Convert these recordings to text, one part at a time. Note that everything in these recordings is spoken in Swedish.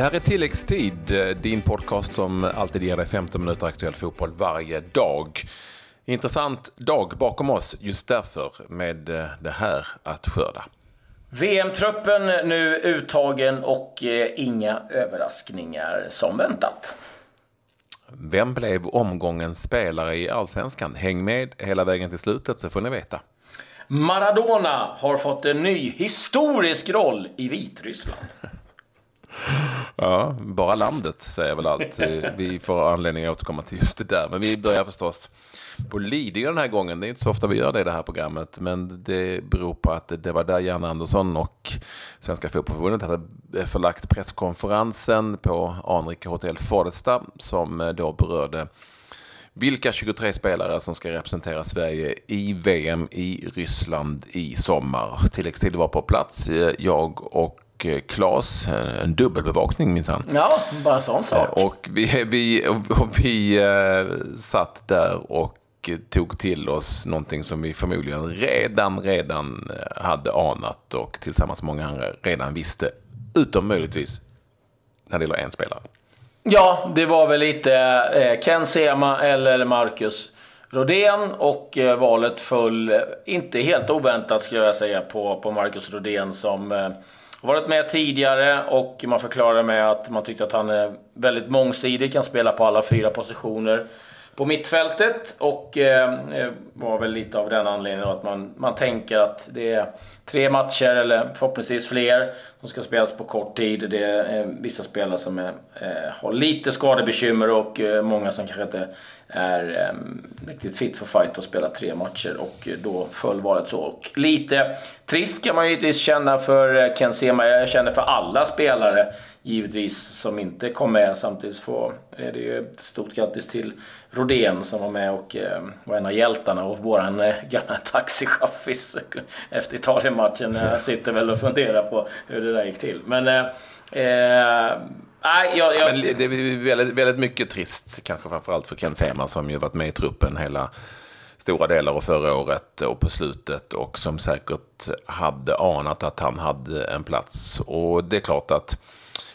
Det här är tilläggstid, eh, din podcast som alltid ger dig 15 minuter aktuell fotboll varje dag. Intressant dag bakom oss just därför med eh, det här att skörda. VM-truppen nu uttagen och eh, inga överraskningar som väntat. Vem blev omgångens spelare i Allsvenskan? Häng med hela vägen till slutet så får ni veta. Maradona har fått en ny historisk roll i Vitryssland. Ja, bara landet säger väl allt. Vi får anledning att återkomma till just det där. Men vi börjar förstås på Lidingö den här gången. Det är inte så ofta vi gör det i det här programmet. Men det beror på att det var där Janne Andersson och Svenska Fotbollförbundet hade förlagt presskonferensen på Anrike Hotell Forsta som eh, då berörde vilka 23 spelare som ska representera Sverige i VM i Ryssland i sommar. Tilläggstid var på plats. Eh, jag och Klas, en dubbelbevakning minsann. Ja, bara sån sak. Och vi, vi, och vi satt där och tog till oss någonting som vi förmodligen redan, redan eh, hade anat och tillsammans med många andra redan visste. Utom möjligtvis när det gäller en spelare. Ja, det var väl lite eh, Ken Sema eller Marcus Rodén och eh, valet föll, eh, inte helt oväntat skulle jag säga, på, på Marcus Rodén som eh, varit med tidigare och man förklarade med att man tyckte att han är väldigt mångsidig, kan spela på alla fyra positioner på mittfältet. Och eh, eh var väl lite av den anledningen att man, man tänker att det är tre matcher eller förhoppningsvis fler som ska spelas på kort tid. Det är vissa spelare som är, eh, har lite skadebekymmer och eh, många som kanske inte är eh, riktigt fit för fight och spela tre matcher och då föll valet så. Och lite trist kan man givetvis känna för eh, Ken Sema. Jag känner för alla spelare givetvis som inte kom med. Samtidigt får, är det ju ett stort grattis till Rodén som var med och eh, var en av hjältarna och våran eh, gamla taxichaffis efter matchen. Jag sitter väl och funderar på hur det där gick till. Men eh, eh Nej, jag, jag... Men det är väldigt, väldigt mycket trist, kanske framförallt för Ken Sema som ju varit med i truppen hela stora delar av förra året och på slutet och som säkert hade anat att han hade en plats. Och det är klart att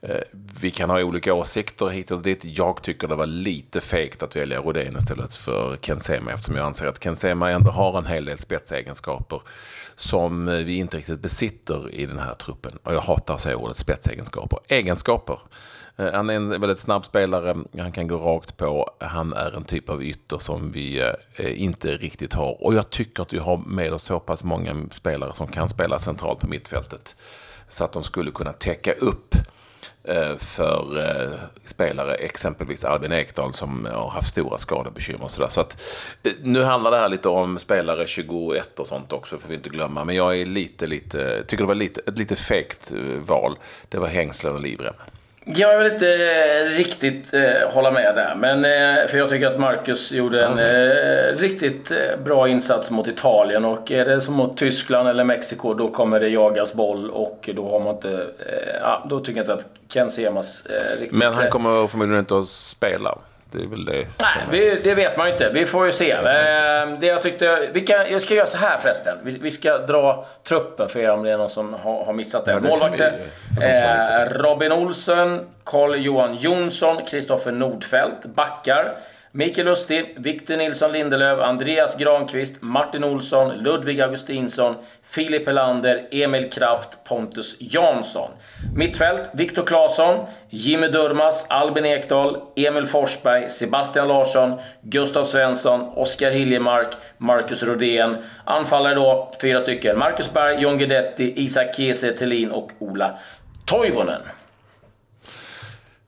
Eh, vi kan ha olika åsikter hit och dit. Jag tycker det var lite fegt att välja Rodén istället för Kensema eftersom jag anser att Kensema ändå har en hel del spetsegenskaper som eh, vi inte riktigt besitter i den här truppen. Och jag hatar att säga ordet spetsegenskaper. Egenskaper. Eh, han är en väldigt snabb spelare, han kan gå rakt på. Han är en typ av ytter som vi inte riktigt har. Och jag tycker att vi har med oss så pass många spelare som kan spela centralt på mittfältet. Så att de skulle kunna täcka upp Eh, för eh, spelare, exempelvis Albin Ekdal som eh, har haft stora skadebekymmer. Och så där. så att, nu handlar det här lite om spelare 21 och sånt också, får vi inte glömma. Men jag är lite, lite, tycker det var lite, ett lite fegt val. Det var hängslen och livrem. Jag vill inte riktigt eh, hålla med där. Men, eh, för jag tycker att Marcus gjorde en eh, riktigt eh, bra insats mot Italien. Och är det som mot Tyskland eller Mexiko då kommer det jagas boll och då har man inte... Eh, ja, då tycker jag inte att Ken Semas eh, riktigt... Men han kommer förmodligen inte att spela. Det är väl det Nej, vi, det vet man ju inte. Vi får ju se. Eh, det jag tyckte... Vi kan, jag ska göra så här förresten. Vi, vi ska dra truppen för er om det är någon som har, har missat det. Ja, det Målvakter. Eh, Robin Olsen, Carl-Johan Jonsson, Kristoffer Nordfeldt. Backar. Mikael Lustig, Victor Nilsson Lindelöf, Andreas Granqvist, Martin Olsson, Ludvig Augustinsson, Filip Helander, Emil Kraft, Pontus Jansson. Mittfält, Viktor Claesson, Jimmy Durmas, Albin Ekdal, Emil Forsberg, Sebastian Larsson, Gustav Svensson, Oskar Hiljemark, Marcus Rodén. Anfallare då, fyra stycken. Marcus Berg, John Guidetti, Isak Kiese Thelin och Ola Toivonen.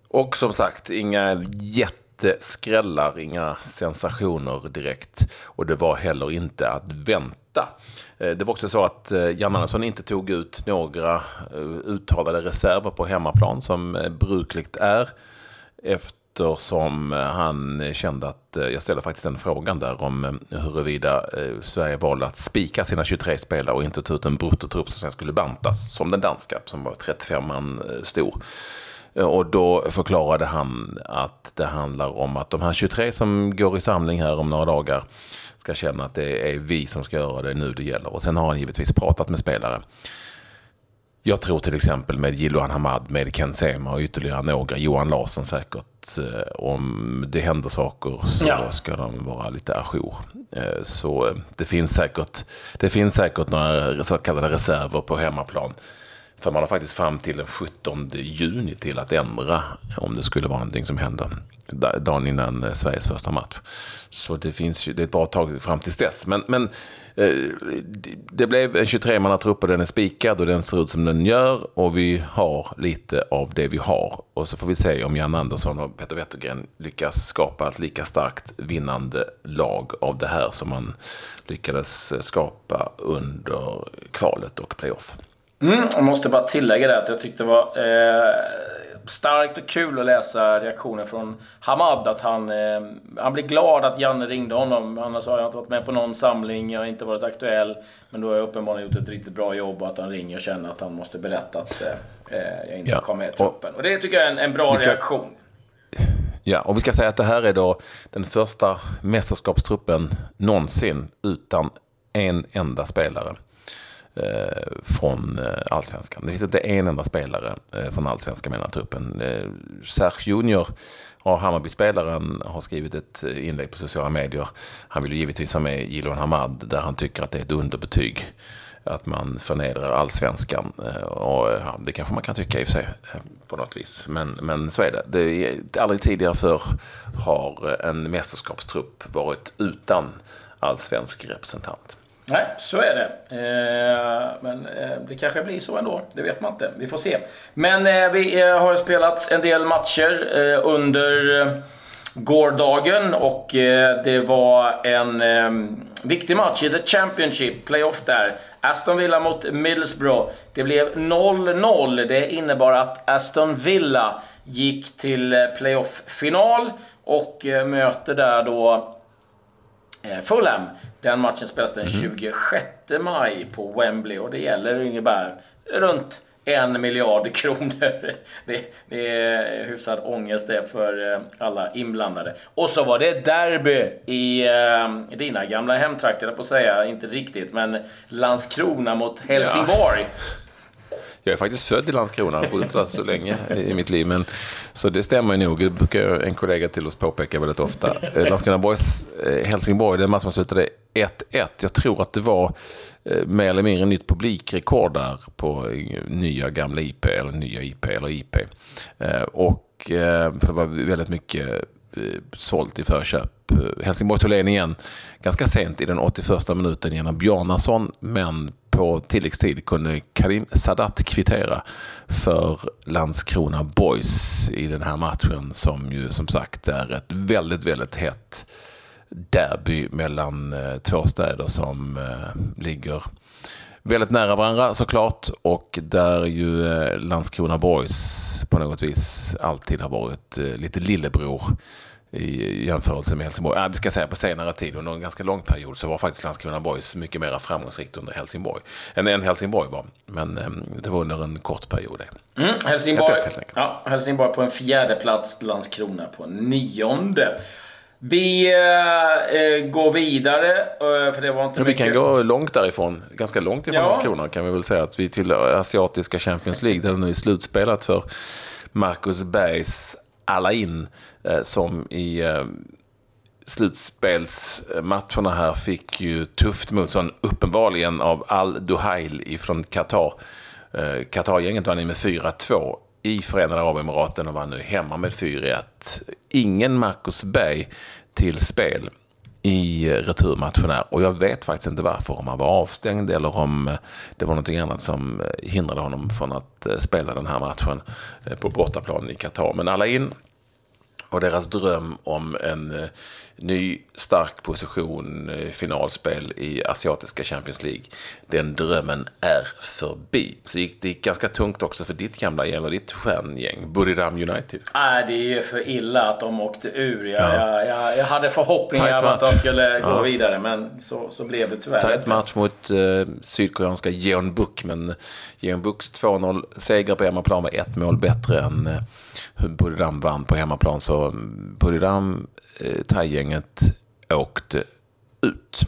Och som sagt, inga jätte skrällar, inga sensationer direkt. Och det var heller inte att vänta. Eh, det var också så att eh, Jan Andersson inte tog ut några eh, uttalade reserver på hemmaplan som brukligt är Eftersom han kände att, jag ställde faktiskt den frågan där om huruvida Sverige valde att spika sina 23 spelare och inte ta ut en bruttotrupp som sen skulle bantas, som den danska, som var 35 man stor. Och då förklarade han att det handlar om att de här 23 som går i samling här om några dagar ska känna att det är vi som ska göra det nu det gäller. Och sen har han givetvis pratat med spelare. Jag tror till exempel med Jiloan Hamad, med Ken Sema och ytterligare några, Johan Larsson säkert. Eh, om det händer saker så ja. ska de vara lite ajour. Eh, så det finns säkert, det finns säkert några så kallade reserver på hemmaplan. För man har faktiskt fram till den 17 juni till att ändra om det skulle vara någonting som händer dagen innan eh, Sveriges första match. Så det finns ju, det är ett bra tag fram till dess. Men, men eh, det blev en 23-mannatrupp och den är spikad och den ser ut som den gör. Och vi har lite av det vi har. Och så får vi se om Jan Andersson och Peter Wettergren lyckas skapa ett lika starkt vinnande lag av det här som man lyckades skapa under kvalet och playoff. Mm, jag måste bara tillägga det att jag tyckte det var eh, starkt och kul att läsa reaktionen från Hamad. Att han, eh, han blir glad att Janne ringde honom. Annars har jag inte varit med på någon samling, jag har inte varit aktuell. Men då har jag uppenbarligen gjort ett riktigt bra jobb och att han ringer och känner att han måste berätta att eh, jag inte ja. kom med i truppen. Och det tycker jag är en, en bra ska... reaktion. Ja, och vi ska säga att det här är då den första mästerskapstruppen någonsin utan en enda spelare. Eh, från eh, allsvenskan. Det finns inte en enda spelare eh, från allsvenskan med den här truppen. Eh, Serge Junior, Hammarby-spelaren, har skrivit ett eh, inlägg på sociala medier. Han vill ju givetvis ha med Jiloan Hamad där han tycker att det är ett underbetyg att man förnedrar allsvenskan. Och, ja, det kanske man kan tycka i och för sig på något vis. Men, men så är det. det är, aldrig tidigare för har en mästerskapstrupp varit utan allsvensk representant. Nej, så är det. Eh, men eh, det kanske blir så ändå. Det vet man inte. Vi får se. Men eh, vi eh, har spelat en del matcher eh, under eh, gårdagen och det var en viktig match i The Championship, playoff där. Aston Villa mot Middlesbrough. Det blev 0-0. Det innebar att Aston Villa gick till playoff-final och möter där då Fulham. Den matchen spelas den 26 mhm. maj på Wembley och det gäller ungefär runt en miljard kronor. Det, det är hyfsad ångest det för eh, alla inblandade. Och så var det derby i eh, dina gamla hemtrakter, på att säga. Inte riktigt, men Landskrona mot Helsingborg. Ja. Jag är faktiskt född i Landskrona, bodde inte där så länge i mitt liv. Men, så det stämmer nog, det brukar en kollega till oss påpeka väldigt ofta. Eh, Landskrona Boys, eh, Helsingborg, den matchen slutade 1-1. Jag tror att det var eh, mer eller mindre nytt publikrekord där på eh, nya gamla IP, eller nya IP, eller IP. Och för det var väldigt mycket Eh, sålt i förköp. Eh, Helsingborg tog ledningen ganska sent i den 81 minuten genom Bjarnason, men på tilläggstid kunde Karim Sadat kvittera för Landskrona Boys i den här matchen som ju som sagt är ett väldigt, väldigt hett derby mellan eh, två städer som ligger väldigt nära varandra såklart och där ju eh, Landskrona Boys på något vis alltid har varit lite lillebror i jämförelse med Helsingborg. Äh, vi ska säga på senare tid, under en ganska lång period, så var faktiskt Landskrona Boys mycket mer framgångsrikt under Helsingborg än, än Helsingborg var. Men eh, det var under en kort period. Mm, Helsingborg, ja, Helsingborg på en fjärde plats, Landskrona på en nionde. Vi eh, går vidare, eh, för det var inte ja, Vi kan gå långt därifrån, ganska långt ifrån ja. Landskrona kan vi väl säga. Att vi till Asiatiska Champions League, där det nu är slutspelat för Marcus Bergs alla in eh, som i eh, slutspelsmatcherna här fick ju tufft motstånd uppenbarligen av Al-Duhail ifrån Qatar. Eh, Qatar-gänget vann med 4-2 i Förenade Arabemiraten och vann nu hemma med 4-1. Ingen Marcus Berg till spel i returmatchen här. Och jag vet faktiskt inte varför, om han var avstängd eller om eh, det var någonting annat som eh, hindrade honom från att eh, spela den här matchen på bortaplan i Qatar. Men alla in och deras dröm om en eh, ny stark position i finalspel i asiatiska Champions League. Den drömmen är förbi. Så gick det gick ganska tungt också för ditt gamla gäng och ditt stjärngäng, Buriram United. Nej, det är ju för illa att de åkte ur. Jag, ja. jag, jag, jag hade förhoppningar om att de skulle gå ja. vidare, men så, så blev det tyvärr Tajt match mot eh, sydkoreanska Jeonbuk, men Jeonbuks 2-0 seger på hemmaplan var ett mål bättre än eh, Buriram vann på hemmaplan. Så Buriram eh, thai-gänget åkte ut.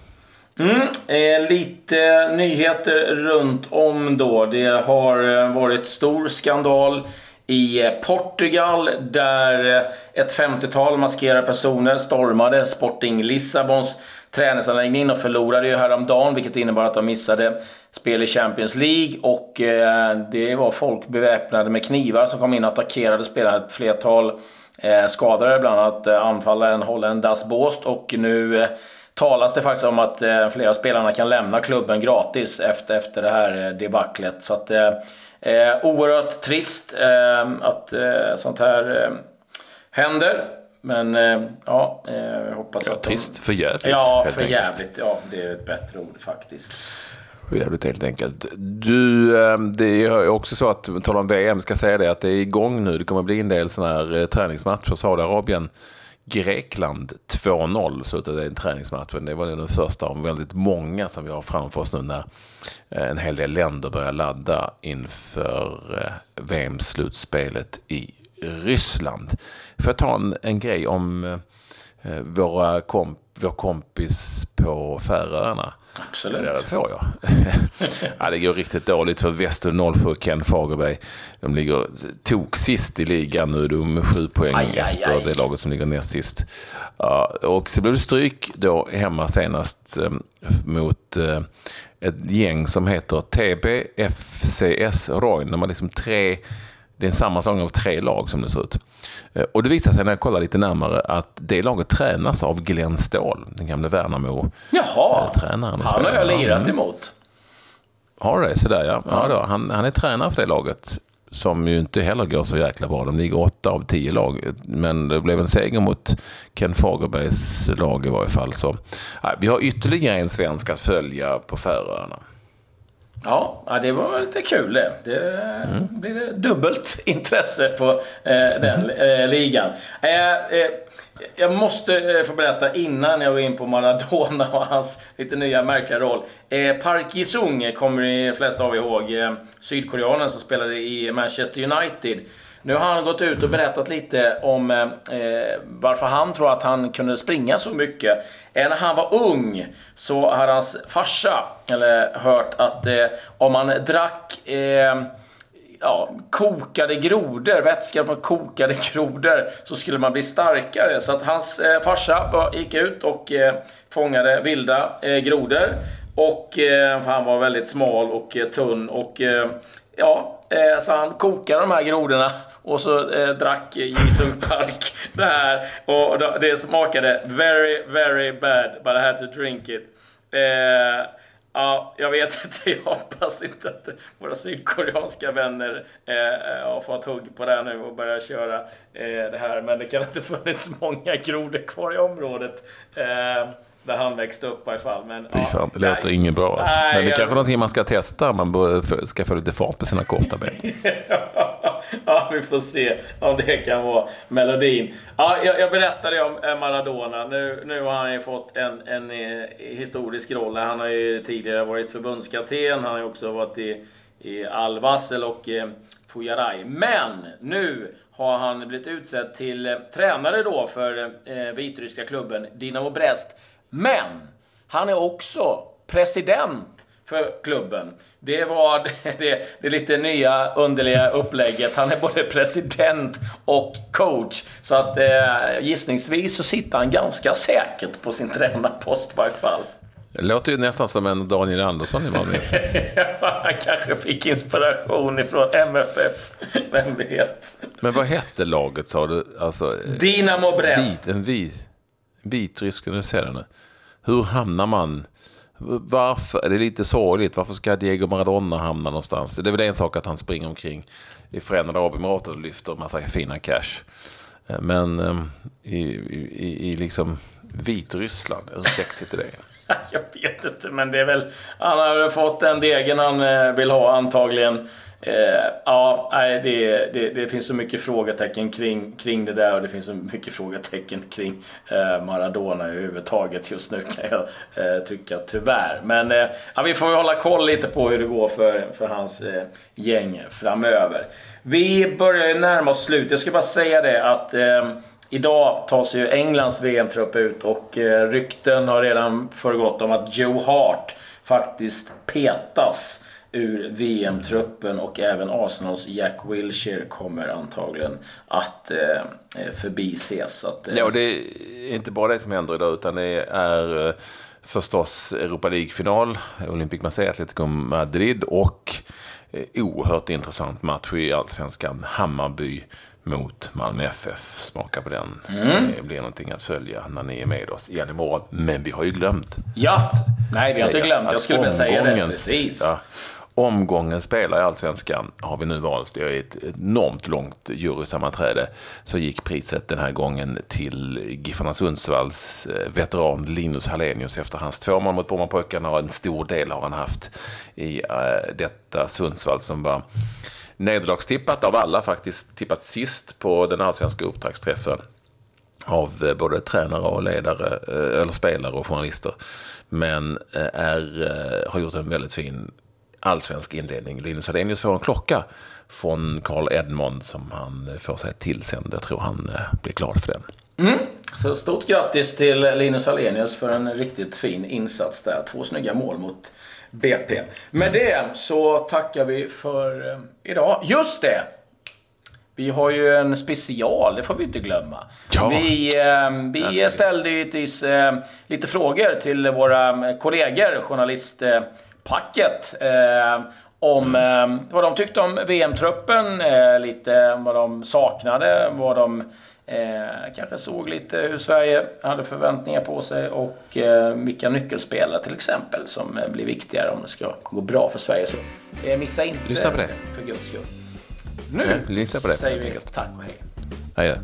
Mm, eh, lite nyheter runt om då. Det har eh, varit stor skandal i eh, Portugal där eh, ett 50-tal maskerade personer stormade Sporting Lissabons träningsanläggning och förlorade ju häromdagen vilket innebar att de missade spel i Champions League och eh, det var folk beväpnade med knivar som kom in och attackerade spelarna. Ett flertal eh, skadade, bland annat eh, anfallaren Holland Das Bost och nu eh, talas det faktiskt om att eh, flera av spelarna kan lämna klubben gratis efter, efter det här debaclet. Så att, eh, eh oerhört trist eh, att eh, sånt här eh, händer. Men ja, jag hoppas ja, att... Trist, de... för jävligt. Ja, för jävligt. Ja, det är ett bättre ord faktiskt. Jävligt helt enkelt. Du, ehm, det är också så att, tala om VM, ska säga det att det är igång nu. Det kommer bli en del sådana här eh, träningsmatcher. Saudiarabien Grekland 2-0 slutade den träningsmatchen. Det var den första av väldigt många som vi har framför oss nu när eh, en hel del länder börjar ladda inför eh, VM-slutspelet i Ryssland. Får jag ta en, en grej om våra komp vår kompis på Färöarna? Absolut. Det får jag. ja, det går riktigt dåligt för Väster 07 Ken Fagerberg. De ligger tok sist i ligan nu. De är sju poäng aj, efter aj, aj. det laget som ligger näst sist. Ja, och så blev det stryk då hemma senast eh, mot eh, ett gäng som heter TBFCS Royn. De har liksom tre det är en sammanslagning av tre lag som det ser ut. Eh, och det visar sig när jag kollar lite närmare att det laget tränas av Glenn Ståhl, den gamle Värnamo Jaha, tränaren. han har jag lirat emot. Har du det? Sådär ja. ja då. Han, han är tränare för det laget. Som ju inte heller går så jäkla bra. De ligger åtta av tio lag. Men det blev en seger mot Ken Fagerbergs lag i varje fall. Så, vi har ytterligare en svensk att följa på Färöarna. Ja, det var lite kul det. Det mm. blir dubbelt intresse på eh, den eh, ligan. Eh, eh jag måste eh, få berätta innan jag går in på Maradona och hans lite nya märkliga roll. Eh, Park Ji-Sung kommer de flesta av er ihåg. Sydkoreanen som spelade i Manchester United. Nu har han gått ut och berättat lite om eh, varför han tror att han kunde springa så mycket. Eh, när han var ung så hade hans farsa eller, hört att eh, om man drack eh, ja, kokade grodor, vätska från kokade grodor, så skulle man bli starkare. Så att hans eh, farsa gick ut och eh, fångade vilda eh, grodor. Och eh, han var väldigt smal och eh, tunn och eh, eh, ja, så han kokade de här grodorna och så eh, drack Jisung Park det här. Och det smakade very, very bad, but I had to drink it. Eh, ja, jag vet inte, jag hoppas inte att våra sydkoreanska vänner eh, har fått hugg på det här nu och börjar köra eh, det här. Men det kan inte funnits många grodor kvar i området. Eh, där han växte upp i alla fall. Men, Fy fan, det låter nej, inget bra. Alltså. Nej, men det är jag... kanske någonting man ska testa man ska få lite fart på sina korta ben. ja, vi får se om det kan vara melodin. Ja, jag, jag berättade om eh, Maradona. Nu, nu har han ju fått en, en, en eh, historisk roll. Han har ju tidigare varit förbundskapten. Han har ju också varit i, i Al Wassel och eh, Fujarai. Men nu har han blivit utsedd till eh, tränare då för eh, vitryska klubben Dinamo Brest. Men han är också president för klubben. Det var det, det lite nya underliga upplägget. Han är både president och coach. Så att eh, gissningsvis så sitter han ganska säkert på sin tränarpost i varje fall. Det låter ju nästan som en Daniel Andersson i Malmö Han kanske fick inspiration ifrån MFF. Vem vet? Men vad hette laget sa du? Alltså, Dinamo Brest. Vit, en vit, vitrysk, nu ser jag nu. Hur hamnar man varför, det är lite sorgligt, varför ska Diego Maradona hamna någonstans? Det är väl en sak att han springer omkring i Förenade Arabemiraten och lyfter en massa fina cash. Eh, men ehm, i, i, i liksom Vitryssland, hur sexigt är det? Jag vet inte, men det är väl... Han har fått den degen han eh, vill ha antagligen. Eh, ja, nej, det, det, det, finns så mycket frågetecken kring, kring det där och det finns så mycket frågetecken kring eh, Maradona överhuvudtaget just nu kan jag eh, tycka tyvärr. Men eh, ja, vi får hålla koll lite på hur det går för, för hans eh, gäng framöver. Vi börjar ju närma oss slut. Jag ska bara säga det att eh, Idag tas ju Englands VM-trupp ut och eh, rykten har redan föregått om att Joe Hart faktiskt petas ur VM-truppen och även Arsenals Jack Wilshere kommer antagligen att eh, förbises. Att, eh... Ja, det är inte bara det som händer idag utan det är eh, förstås Europa League-final, Olympic Marseille, Atletico Madrid och eh, oerhört intressant match i Allsvenskan, Hammarby mot Malmö FF. Smaka på den. Mm. Det blir någonting att följa när ni är med oss igen imorgon. Men vi har ju glömt. Ja! Nej, vi har inte glömt. Jag skulle vilja säga det. Precis. Ja, omgången spelare i Allsvenskan har vi nu valt. Det är ett enormt långt jurysammanträde. Så gick priset den här gången till Giffarna Sundsvalls eh, veteran Linus Hallenius efter hans två mål mot Brommapojkarna och en stor del har han haft i eh, detta Sundsvall som var nederlagstippat av alla faktiskt, tippat sist på den allsvenska upptaktsträffen av eh, både tränare och ledare, eller spelare och journalister. Men är, har gjort en väldigt fin allsvensk inledning. Linus Adenius får en klocka från Carl Edmond som han får sig tillsänd. Jag tror han blir glad för den. Mm. Så stort grattis till Linus Alenius för en riktigt fin insats där. Två snygga mål mot BP. Med det så tackar vi för eh, idag. Just det! Vi har ju en special, det får vi inte glömma. Ja. Vi, eh, vi ställde ju eh, lite frågor till våra kollegor, journalistpacket. Eh, om mm. eh, vad de tyckte om VM-truppen, eh, lite vad de saknade, vad de Eh, kanske såg lite hur Sverige hade förväntningar på sig och eh, vilka nyckelspelare till exempel som eh, blir viktigare om det ska gå bra för Sverige. Så missa inte Lyssna på det. för guds skull. Nu ja, på det, säger vi tack och hej. Hej.